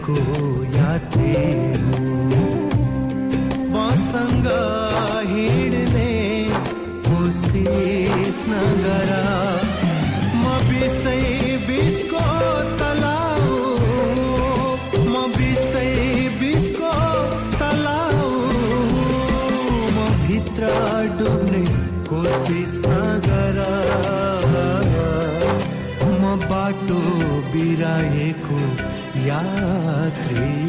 को या तेरे यात्री।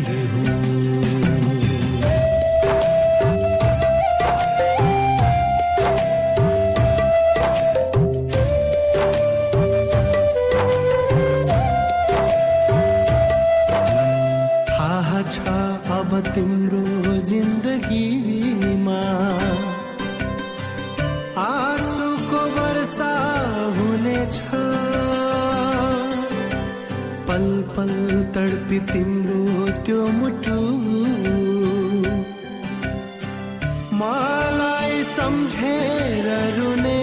तिम्रो त्यो मुटु। मलाई सम्झेर रुने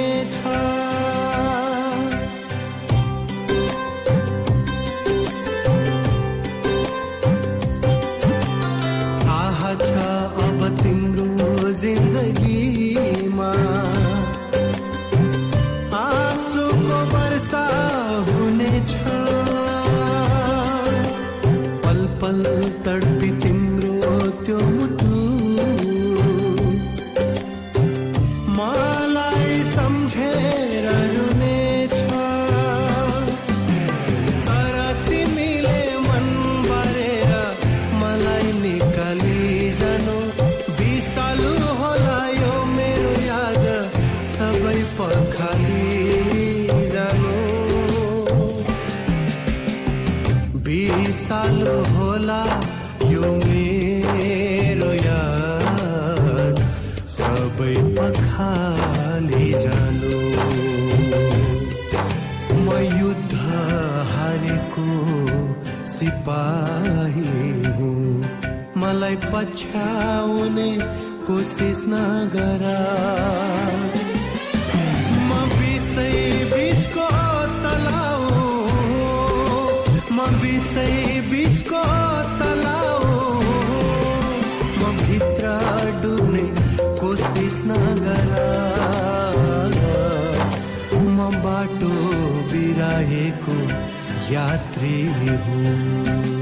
मलाई पछ्याउने कोसिस नगर म बिसै बिसको तलाउ म तलाउ म भित्र डुब्ने कोसिस नगर म बाटो बिराएको यात्री हुँ।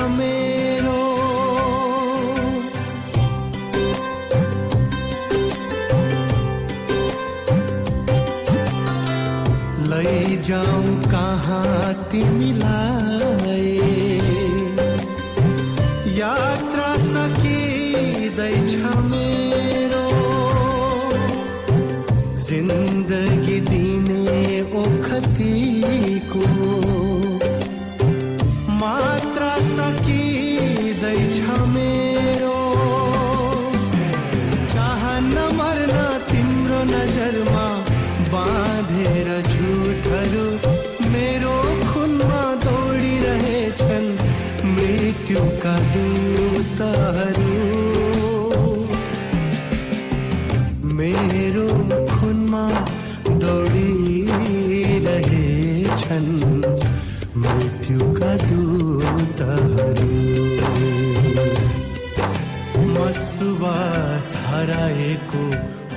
सकिँदैछ मेरो लैजाऊ कहाँ तिमीलाई यात्रा सकिँदैछ मेरो। जिन्दगी मृत्युका दूतहरू मेरो खुनमा दौडिरहेछन् मृत्युका दूतहरू म सुवास हराएको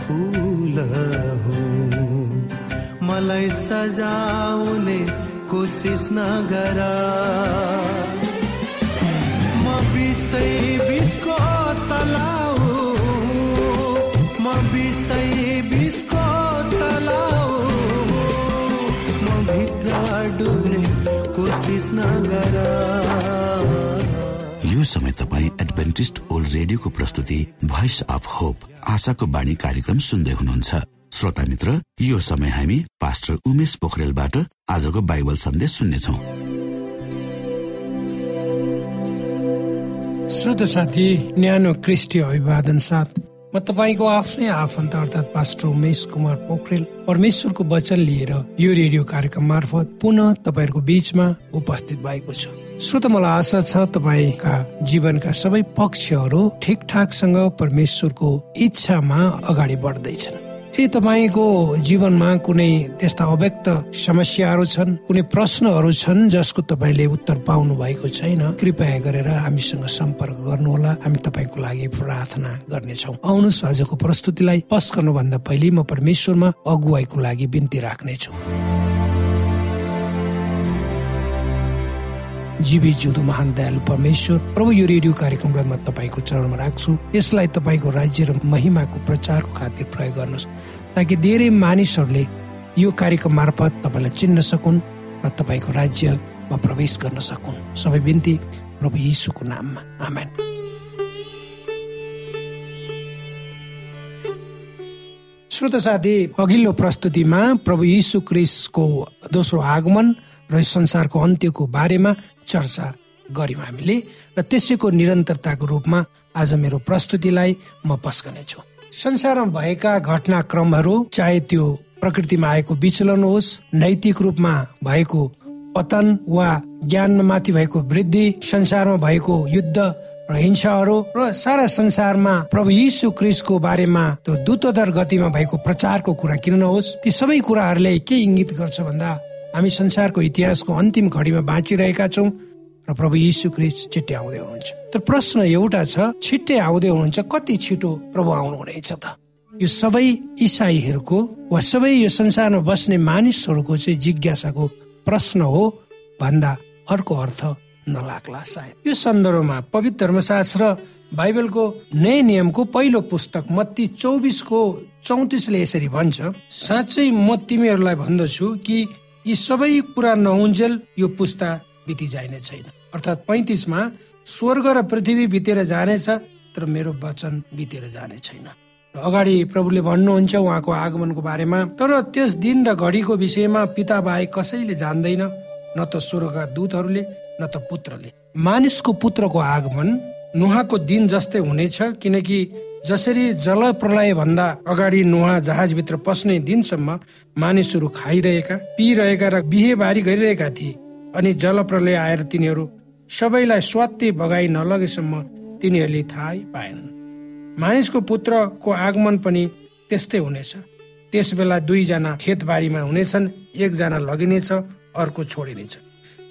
फुल हुँ मलाई सजाउने कोसिस नगर। यो समय तपाईँ एडभेन्टिस्ट ओल्ड रेडियोको प्रस्तुति भोइस अफ होप आशाको बाणी कार्यक्रम सुन्दै हुनुहुन्छ। श्रोता मित्र यो समय हामी पास्टर उमेश पोखरेलबाट आजको बाइबल सन्देश सुन्नेछौ। श्रोत साथी न्यानो क्रिस्टी अभिवादन साथ म तपाईँको आफ्नै आफन्त अर्थात् पास्टर उमेश कुमार पोखरेल परमेश्वरको वचन लिएर यो रेडियो कार्यक्रम मार्फत पुनः तपाईँहरूको बीचमा उपस्थित भएको छु। श्रोत मलाई आशा छ तपाईँका जीवनका सबै पक्षहरू ठिकठाकसँग परमेश्वरको इच्छामा अगाडि बढ्दैछन्। यदि तपाईँको जीवनमा कुनै त्यस्ता अव्यक्त समस्याहरू छन् कुनै प्रश्नहरू छन् जसको तपाईँले उत्तर पाउनु भएको छैन? कृपया गरेर हामीसँग सम्पर्क गर्नुहोला। हामी तपाईँको लागि प्रार्थना गर्नेछौ। आउनुहोस् आजको प्रस्तुतिलाई पस्ट गर्नुभन्दा पहिले म परमेश्वरमा अगुवाईको लागि बिन्ती राख्नेछु। जीवी जुदो महान दयालु परमेश्वर प्रभु यो रेडियो कार्यक्रमलाई म तपाईँको चरणमा राख्छु। यसलाई तपाईँको राज्य र महिमाको प्रचारको खातिर प्रयोग गर्नुहोस् ताकि धेरै मानिसहरूले यो कार्यक्रम मार्फत तपाईँलाई चिन्न सकुन् र तपाईँको राज्यमा प्रवेश गर्न सकुन्। सबै बिन्ती प्रभु यीशुको नाममा। आमेन। श्रोत साथी अघिल्लो प्रस्तुतिमा प्रभु यीशु क्रिस्टको दोस्रो आगमन र संसारको अन्त्यको बारेमा चर्चा गर्यौँ हामीले र त्यसैको निरन्तरताको रूपमा आज मेरो प्रस्तुतिलाई म पस्कनेछु। संसारमा भएका घटनाक्रमहरू चाहे त्यो प्रकृतिमा आएको विचलन होस् नैतिक रूपमा भएको पतन वा ज्ञानमाथि भएको वृद्धि संसारमा भएको युद्ध र हिंसाहरू र सारा संसारमा प्रभु यीशु क्रिस्टको बारेमा त्यो द्रुतदर गतिमा भएको प्रचारको कुरा किन नहोस् ती सबै कुराहरूले के इङ्गित गर्छ भन्दा हामी संसारको इतिहासको अन्तिम घडीमा बाँचिरहेका छौँ र प्रभु यीशु क्रिस्ट छिट्टै आउँदै हुनुहुन्छ। तर प्रश्न एउटा छ छिट्टै आउँदै हुनुहुन्छ कति छिटो प्रभु आउनुहुनेछ त? यो सबै इसाईहरूको वा सबै यो संसारमा बस्ने मानिसहरूको चाहिँ जिज्ञासाको प्रश्न हो भन्दा अर्को अर्थ नलाग्ला सायद। यो सन्दर्भमा पवित्र धर्मशास्त्र बाइबलको नयाँ नियमको पहिलो पुस्तक मत्ती चौबिसको चौतिसले यसरी भन्छ साँच्चै म तिमीहरूलाई भन्दछु कि यी सबै कुरा नहुन्जेल यो पुस्ता बिति जाने छैन। अर्थात् पैतिसमा स्वर्ग र पृथ्वी बितेर जानेछ तर मेरो वचन बितेर जाने छैन। अगाडि प्रभुले भन्नुहुन्छ उहाँको आगमनको बारेमा तर त्यस दिन र घडीको विषयमा पिता बाहेक कसैले जान्दैन न त स्वर्गका दूतहरूले न त पुत्रले। मानिसको पुत्रको आगमन नुहाको दिन जस्तै हुनेछ किनकि जसरी जल प्रलय भन्दा अगाडि नुहा जहाजभित्र पस्ने दिनसम्म मानिसहरू खाइरहेका पिइरहेका र बिहेबारी गरिरहेका थिए अनि जल प्रलय आएर तिनीहरू सबैलाई स्वात्ती बगाई नलगेसम्म तिनीहरूले थाहै पाएनन् मानिसको पुत्रको आगमन पनि त्यस्तै हुनेछ। त्यस बेला दुईजना खेतबारीमा हुनेछन् एकजना लगिनेछ अर्को छोडिनेछ।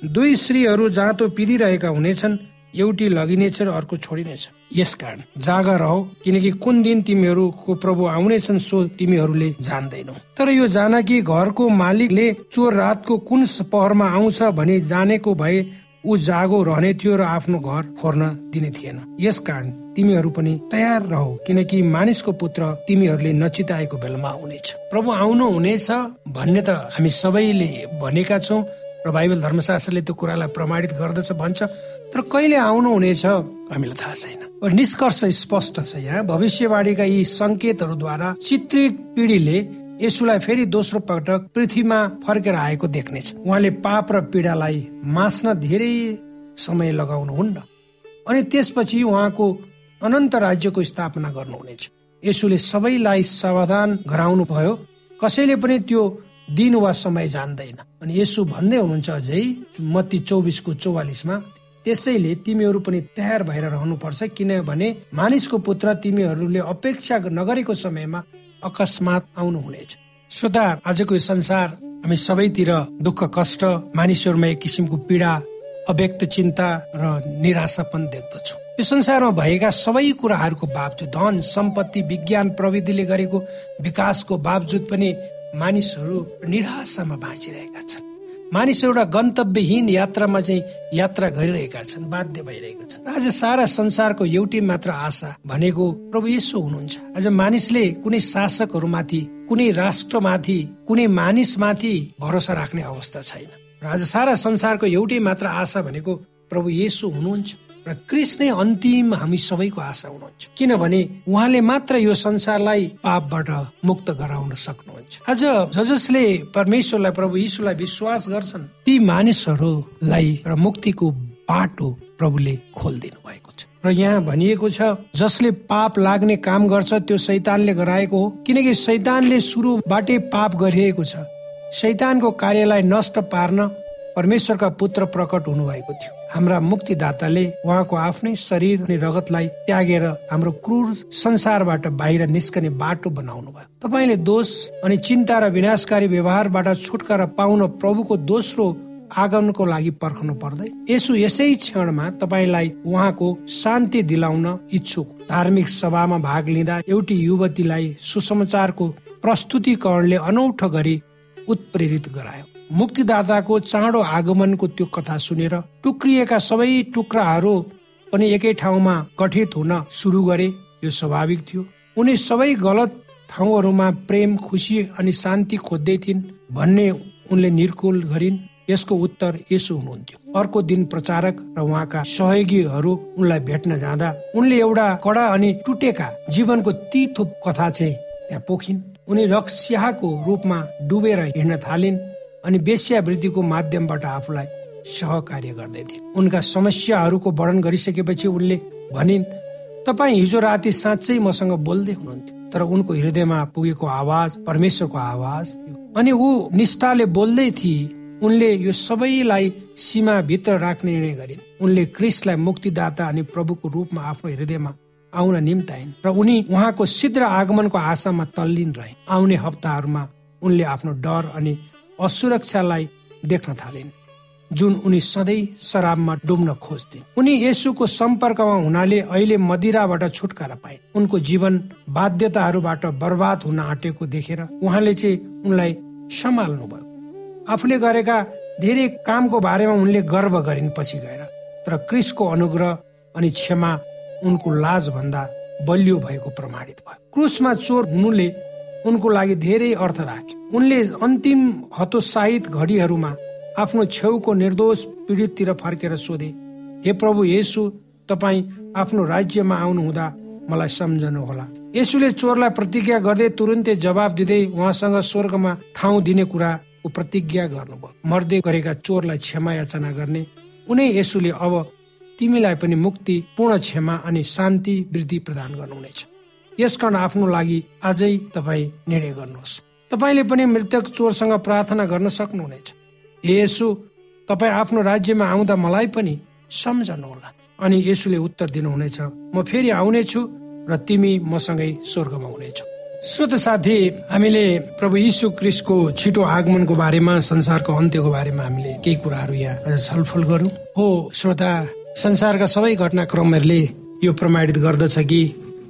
दुई श्रीहरू जाँतो पिदिरहेका हुनेछन् एउटी लगिनेछ र अर्को छोडिनेछ यसकारण जागा रह किनकि कुन दिन तिमीहरूको प्रभु आउनेछन् सो तिमीहरूले जान्दैनौ। तर यो जान कि घरको मालिकले चोर रातको कुन पहरमा आउँछ भनी जानेको भए ऊ जागो रहने थियो र आफ्नो घर फोर्न दिने थिएन। यसकारण तिमीहरू पनि तयार रह किनकि मानिसको पुत्र तिमीहरूले नचिताएको बेलामा आउनेछ। प्रभु आउनु हुनेछ भन्ने त हामी सबैले भनेका छौँ र बाइबल धर्मशास्त्रले त्यो कुरालाई प्रमाणित गर्दछ भन्छ तर कहिले आउनु हुनेछ हामीलाई थाहा छैन। निष्कर्ष स्पष्ट छ यहाँ। भविष्यवाणीका यी संकेतहरूद्वारा चित्रित पिँढीले यसुलाई फेरि दोस्रो पटक पृथ्वीमा फर्केर आएको देख्नेछ। उहाँले पाप र पीडालाई मास्न धेरै समय लगाउनु हुन्न अनि त्यसपछि उहाँको अनन्त राज्यको स्थापना गर्नुहुनेछ। यसुले सबैलाई सावधान गराउनु भयो कसैले पनि त्यो दिन वा समय जान्दैन। अनि यसो भन्दै हुनुहुन्छ अझै मत्ती चौबिसको चौवालिसमा त्यसैले तिमीहरू पनि तयार भएर रहनुपर्छ किनभने मानिसको पुत्र तिमीहरूले अपेक्षा नगरेको समयमा अकस्मात आउनुहुनेछ। श्रोता आजको संसार हामी सबैतिर दुःख कष्ट मानिसहरूमा एक किसिमको पीडा अव्यक्त चिन्ता र निराशा पनि देख्दछु। यो संसारमा भएका सबै कुराहरूको बावजुद धन सम्पत्ति विज्ञान प्रविधिले गरेको विकासको बावजुद पनि मानिसहरू निराशामा बाँचिरहेका छन्। मानिस एउटा गन्तव्यहीन यात्रामा चाहिँ यात्रा गरिरहेका छन् बाध्य भइरहेका छन्। आज सारा संसारको एउटै मात्र आशा भनेको प्रभु यसो हुनुहुन्छ। आज मानिसले कुनै शासकहरूमाथि कुनै राष्ट्रमाथि कुनै मानिसमाथि भरोसा राख्ने अवस्था छैन। र आज सारा संसारको एउटै मात्र आशा भनेको प्रभु येसु हुनुहुन्छ र क्रिस अन्तिम हामी सबैको आशा हुनुहुन्छ। किनभने उहाँले मात्र यो संसारलाई पापबाट मुक्त गराउन सक्नुहुन्छ। आज जसले परमेश्वरलाई प्रभु यीशुलाई विश्वास गर्छन् ती मानिसहरूलाई र मुक्तिको बाटो प्रभुले खोलिदिनु भएको छ। र यहाँ भनिएको छ जसले पाप लाग्ने काम गर्छ त्यो शैतानले गराएको हो। किनकि शैतानले सुरुबाटै पाप गरिरहेको छ। शैतानको कार्यलाई नष्ट पार्न परमेश्वरका पुत्र प्रकट हुनुभएको थियो। हाम्रा मुक्तिदाताले उहाँको आफ्नै शरीर अनि रगतलाई त्यागेर हाम्रो क्रूर संसारबाट बाहिर निस्कने बाटो बनाउनु भयो तपाईँले दोष अनि चिन्ता र विनाशकारी व्यवहारबाट छुटकारा पाउन प्रभुको दोस्रो आगमनको लागि पर्खनु पर्दै यसो यसै क्षणमा तपाईँलाई उहाँको शान्ति दिलाउन इच्छुक। धार्मिक सभामा भाग लिँदा एउटी युवतीलाई सुसमाचारको प्रस्तुतिकरणले अनौठो गरी उत्प्रेरित गरायो। मुक्तिदाताको चाँडो आगमनको त्यो कथा सुनेर टुक्रिएका सबै टुक्राहरू पनि एकै ठाउँमा गठित हुन सुरु गरे यो स्वाभाविक थियो। उनी सबै गलत ठाउँहरूमा प्रेम खुसी अनि शान्ति खोज्दै थिइन् भन्ने उनले निर्कुल गरिन्। यसको उत्तर यसो हुनुहुन्थ्यो। अर्को दिन प्रचारक र उहाँका सहयोगीहरू उनलाई भेट्न जाँदा उनले एउटा कडा अनि टुटेका जीवनको तिथो कथा चाहिँ त्यहाँ पोखिन्। उनी रक्स्याको रूपमा डुबेर हिँड्न थालिन् अनि वेश्यावृत्तिको माध्यमबाट आफूलाई सहकार्य गर्दै थिए उनका समस्याहरूको वर्णन गरिसकेपछि उनले भनिन् तपाईँ हिजो राति साँच्चै मसँग बोल्दै हुनुहुन्थ्यो तर उनको हृदयमा पुगेको आवाज परमेश्वरको आवाज अनि ऊ निष्ठाले बोल्दै थिए। उनले यो सबैलाई सीमा भित्र राख्ने निर्णय गरिन्। उनले क्रिस्टलाई मुक्तिदाता अनि प्रभुको रूपमा आफ्नो हृदयमा आउन निम्ताइन् र उनी उहाँको शीघ्र आगमनको आशामा तल्लीन रहे आउने हप्ताहरूमा उनले आफ्नो डर अनि असुरक्षालाई देख्न थालिन्। जुन उनी सधैँ शराबमा डुब्न खोज्थे उनी यसुको सम्पर्कमा हुनाले अहिले मदिराबाट छुटकारा पाए उनको जीवन बाध्यताहरूबाट बर्बाद हुन आँटेको देखेर उहाँले चाहिँ उनलाई सम्हाल्नु भयो। आफूले गरेका धेरै कामको बारेमा उनले गर्व गरिन् पछि गएर। तर क्रिसको अनुग्रह अनि क्षमा उनको लाज भन्दा बलियो भएको प्रमाणित भयो। क्रुसमा चोर हुनुले उनको लागि धेरै अर्थ राख्यो। उनले अन्तिम हतोत्साहित घडीहरूमा आफ्नो छेउको निर्दोष पीडिततिर फर्केर सोधे हे प्रभु येसु तपाईँ आफ्नो राज्यमा आउनुहुँदा मलाई सम्झनु होला यसुले चोरलाई प्रतिज्ञा गर्दै तुरुन्तै जवाब दिँदै उहाँसँग स्वर्गमा ठाउँ दिने कुराको प्रतिज्ञा गर्नुभयो। मर्दै गरेका चोरलाई क्षमा याचना गर्ने। उनै यसुले अब तिमीलाई पनि मुक्ति पूर्ण क्षमा अनि शान्ति वृद्धि प्रदान गर्नुहुनेछ। यसकारण आफ्नो लागि आजै तपाईँ निर्णय गर्नुहोस्। तपाईँले पनि मृतक चोरसँग प्रार्थना गर्न सक्नुहुनेछ। हे यसु तपाईँ आफ्नो राज्यमा आउँदा मलाई पनि सम्झनुहोला अनि यसुले उत्तर दिनुहुनेछ। म फेरि आउनेछु र तिमी मसँगै स्वर्गमा हुनेछौ। श्रोत साथी हामीले प्रभु यीशु क्रिस्टको छिटो आगमनको बारेमा संसारको अन्त्यको बारेमा हामीले केही कुराहरू यहाँ छलफल गरौँ। हो श्रोता संसारका सबै घटनाक्रमहरूले यो प्रमाणित गर्दछ कि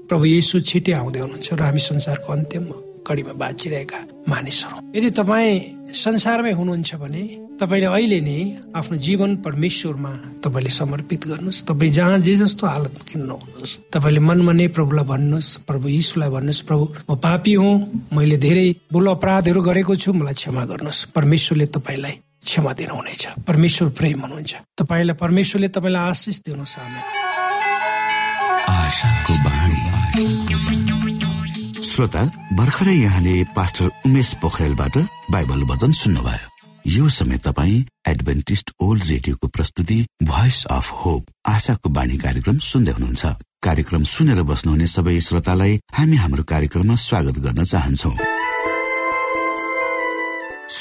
प्रभु यीशु छिटै आउँदै हुनुहुन्छ र हामी संसारको अन्त्यमा कडीमा बाँचिरहेका मानिसहरू। यदि तपाईँ संसारमै हुनुहुन्छ भने तपाईँले अहिले नै आफ्नो जीवन परमेश्वरमा तपाईँले समर्पित गर्नुहोस्। तपाईँ जहाँ जे जस्तो हालत किन नहुनुहोस् तपाईँले मनमा नै प्रभुलाई भन्नुहोस् प्रभु यीशुलाई भन्नुहोस् प्रभु म पापी हुँ मैले धेरै भुल अपराधहरू गरेको छु मलाई क्षमा गर्नुहोस्। परमेश्वरले तपाईँलाई क्षमा दिनुहुनेछ परमेश्वर प्रेम हुनुहुन्छ। तपाईँलाई परमेश्वरले तपाईँलाई आशिष दिनुहोस् श्रोता भर्खरै यहाँले पास्टर उमेश पोखरेलबाट बाइबल वचन सुन्नुभयो। यो समय तपाईँ एडभेन्टिस्ट ओल्ड रेडियोको प्रस्तुति भोइस अफ होप आशाको बाणी कार्यक्रम सुन्दै हुनुहुन्छ। कार्यक्रम सुनेर बस्नुहुने सबै श्रोतालाई हामी हाम्रो कार्यक्रममा स्वागत गर्न चाहन्छौ।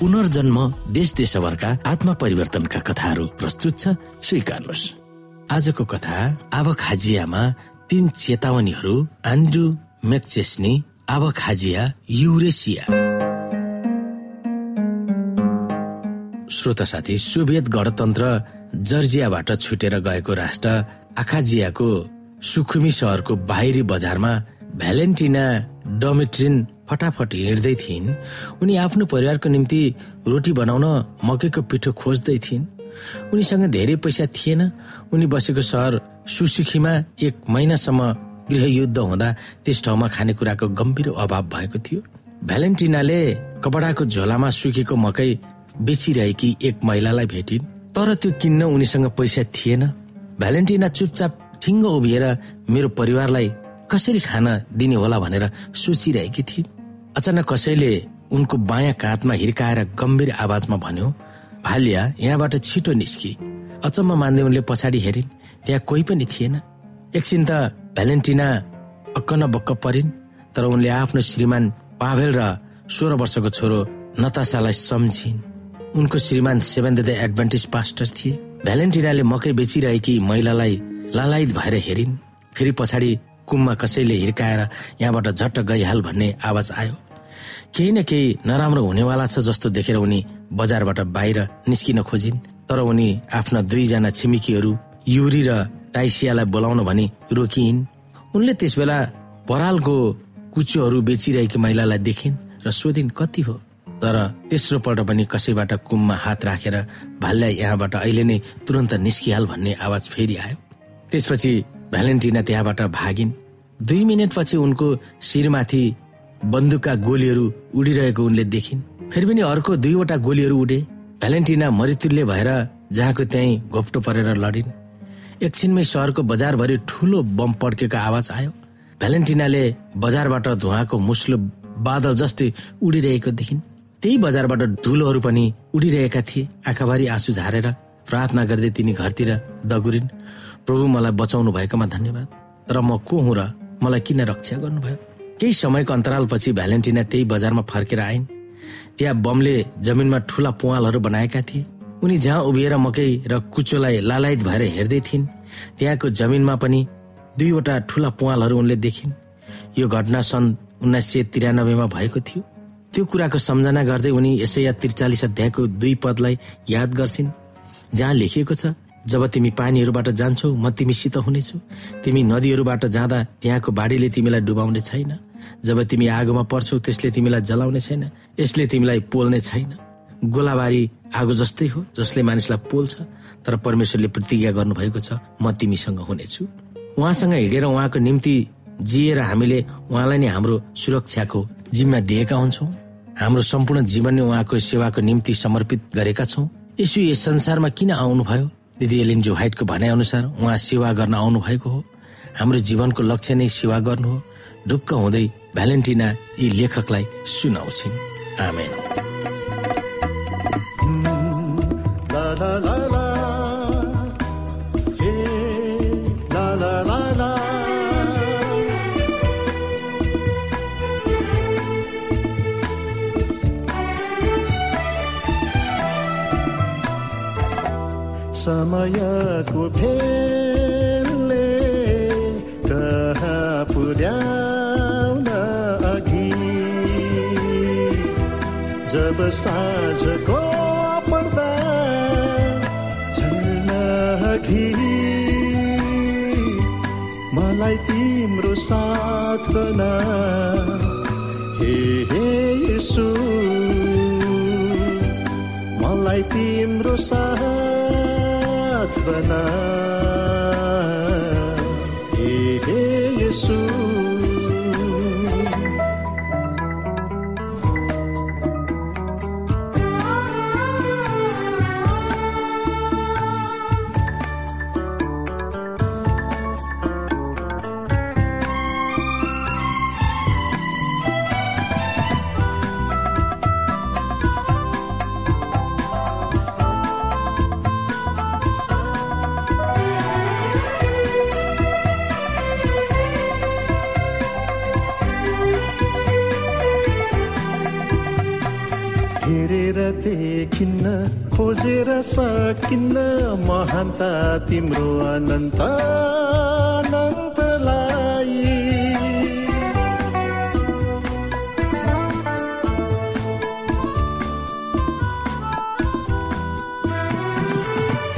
पुनर्जन्म देश देशभरका आत्मा परिवर्तनका कथाहरू प्रस्तुत छ। स्वीकार्नुहोस्। आजको कथा आब खाजियामा तीन चेतावनीहरू आन्द्रु मेक्चेस्नी आब खाजिया युरेसिया। श्रोता साथी सोभियत गणतन्त्र जर्जियाबाट छुटेर गएको राष्ट्र आखाजियाको सुखुमी सहरको बाहिरी बजारमा भ्यालेन्टिना डोमिट्रिन फटाफट हिँड्दै थिइन्। उनी आफ्नो परिवारको निम्ति रोटी बनाउन मकैको पिठो खोज्दै थिइन्। उनीसँग धेरै पैसा थिएन। उनी बसेको सहर सुसुखीमा एक महिनासम्म गृहयुद्ध हुँदा त्यस ठाउँमा खानेकुराको गम्भीर अभाव भएको थियो। भ्यालेन्टिनाले कपडाको झोलामा सुकेको मकै बेचिरहेकी एक महिलालाई भेटिन्। तर त्यो किन्न उनीसँग पैसा थिएन। भ्यालेन्टिना चुपचाप ठिङ्ग उभिएर मेरो परिवारलाई कसरी खाना दिने होला भनेर सोचिरहेकी थिइन्। अचानक कसैले उनको बायाँ काँधमा हिर्काएर गम्भीर आवाजमा भन्यो भालिया यहाँबाट छिटो निस्कि। अचम्म मान्दै उनले पछाडि हेरिन्। त्यहाँ कोही पनि थिएन। एकछिन त भ्यालेन्टिना अक्क न बक्क परिन् तर उनले आफ्नो श्रीमान पाभेल र सोह्र वर्षको छोरो नतासालाई सम्झिन्। उनको श्रीमान सेभेन द एडभान्टेज पास्टर थिए। भ्यालेन्टिनाले मकै बेचिरहेकी महिलालाई लालायत भएर हेरिन्। फेरि पछाडि कुममा कसैले हिर्काएर यहाँबाट झट्ट गइहाल भन्ने आवाज आयो। केही न केही नराम्रो हुनेवाला छ जस्तो देखेर उनी बजारबाट बाहिर निस्किन खोजिन्। तर उनी आफ्ना दुईजना छिमेकीहरू युरी र टाइसियालाई बोलाउन भनी रोकिन्। उनले त्यसबेला परालको कुचोहरू बेचिरहेकी महिलालाई देखिन् र सोधिन् कति हो? तर तेस्रो पल्ट पनि कसैबाट कुममा हात राखेर भाललाई यहाँबाट अहिले नै तुरन्त निस्किहाल भन्ने आवाज फेरि आयो। त्यसपछि भ्यालेन्टिना त्यहाँबाट भागिन्। दुई मिनटपछि उनको शिरमाथि बन्दुकका गोलीहरू उडिरहेको उनले देखिन्। फेरि पनि अर्को दुईवटा गोलीहरू उडे। भ्यालेन्टिना मरितुल्य भएर जहाँको त्यहीँ घोप्टो परेर लडिन्। एकछिनमै सहरको बजारभरि ठुलो बम पड्केको आवाज आयो। भ्यालेन्टिनाले बजारबाट धुवाको मुस्लो बादल जस्तै उडिरहेको देखिन्। त्यही बजारबाट धुलोहरू पनि उडिरहेका थिए। आँखाभरि आँसु झारेर प्रार्थना गर्दै तिनी घरतिर दगुरिन्। प्रभु मलाई बचाउनु भएकोमा धन्यवाद। तर म को हुँ र मलाई किन रक्षा गर्नुभयो? केही समयको अन्तरालपछि भ्यालेन्टिना त्यही बजारमा फर्केर आइन्। त्यहाँ बमले जमिनमा ठुला पुवालहरू बनाएका थिए। उनी जहाँ उभिएर मकै र कुचोलाई लालायत भएर हेर्दै थिइन् त्यहाँको जमिनमा पनि दुईवटा ठुला पुवालहरू उनले देखिन्। यो घटना सन् उन्नाइस सय तिरानब्बेमा भएको थियो। त्यो कुराको सम्झना गर्दै उनी यसै त्रिचालिस अध्यायको दुई पदलाई याद गर्छिन् जहाँ लेखिएको छ जब तिमी पानीहरूबाट जान्छौ म तिमीसित हुनेछु। तिमी नदीहरूबाट जाँदा त्यहाँको बाढीले तिमीलाई डुबाउने छैन। जब तिमी आगोमा पर्छौ त्यसले तिमीलाई जलाउने छैन। यसले तिमीलाई पोल्ने छैन। गोलाबारी आगो जस्तै हो जसले मानिसलाई पोल्छ। तर परमेश्वरले प्रतिज्ञा गर्नुभएको छ म तिमीसँग हुनेछु। उहाँसँग हिँडेर उहाँको निम्ति जिएर हामीले उहाँलाई नै हाम्रो सुरक्षाको जिम्मा दिएका हुन्छौँ। हाम्रो सम्पूर्ण जीवन नै उहाँको सेवाको निम्ति समर्पित गरेका छौँ। यसो यस संसारमा किन आउनुभयो? दिदी एलिन जो हाइटको भनाइ अनुसार उहाँ सेवा गर्न आउनु भएको हो। हाम्रो जीवनको लक्ष्य नै सेवा गर्नु हो। ढुक्क हुँदै भ्यालेन्टिना यी लेखकलाई सुनाउँछिन्। आमेन। समयको फेलले कहाँ पुर्याउन अघि जब साँझको पर्दा मलाई तिम्रो साथ बना हे हे यसु मलाई तिम्रो साथ सकिन्न महानता तिम्रो अनन्त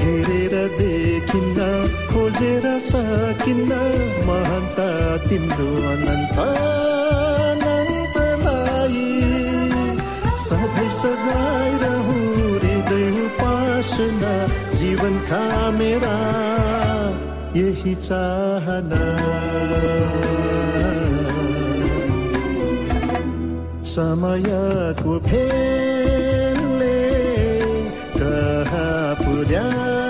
हेरेर देखिन्न खोजेर सकिन्न महानता तिम्रो अनन्त सधैँ सजाइरहँ उपासना जीवनका मेरा यही चाहना। समयको फेलले कहाँ पुर्याउन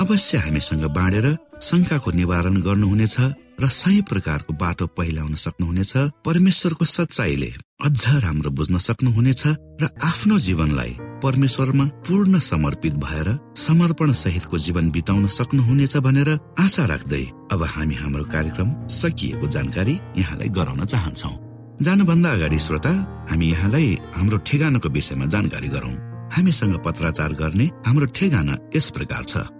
अवश्य हामीसँग बाँडेर शङ्काको निवारण गर्नुहुनेछ र सही प्रकारको बाटो पहिलाउन सक्नुहुनेछ परमेश्वरको सच्चाइले अझ राम्रो बुझ्न सक्नुहुनेछ र आफ्नो जीवनलाई परमेश्वरमा पूर्ण समर्पित भएर समर्पण सहितको जीवन बिताउन सक्नुहुनेछ भनेर आशा राख्दै अब हामी हाम्रो कार्यक्रम सकिएको जानकारी यहाँलाई गराउन चाहन्छौ। जानुभन्दा अगाडि श्रोता हामी यहाँलाई हाम्रो ठेगानाको विषयमा जानकारी गरौं। हामीसँग पत्राचार गर्ने हाम्रो ठेगाना यस प्रकार छ।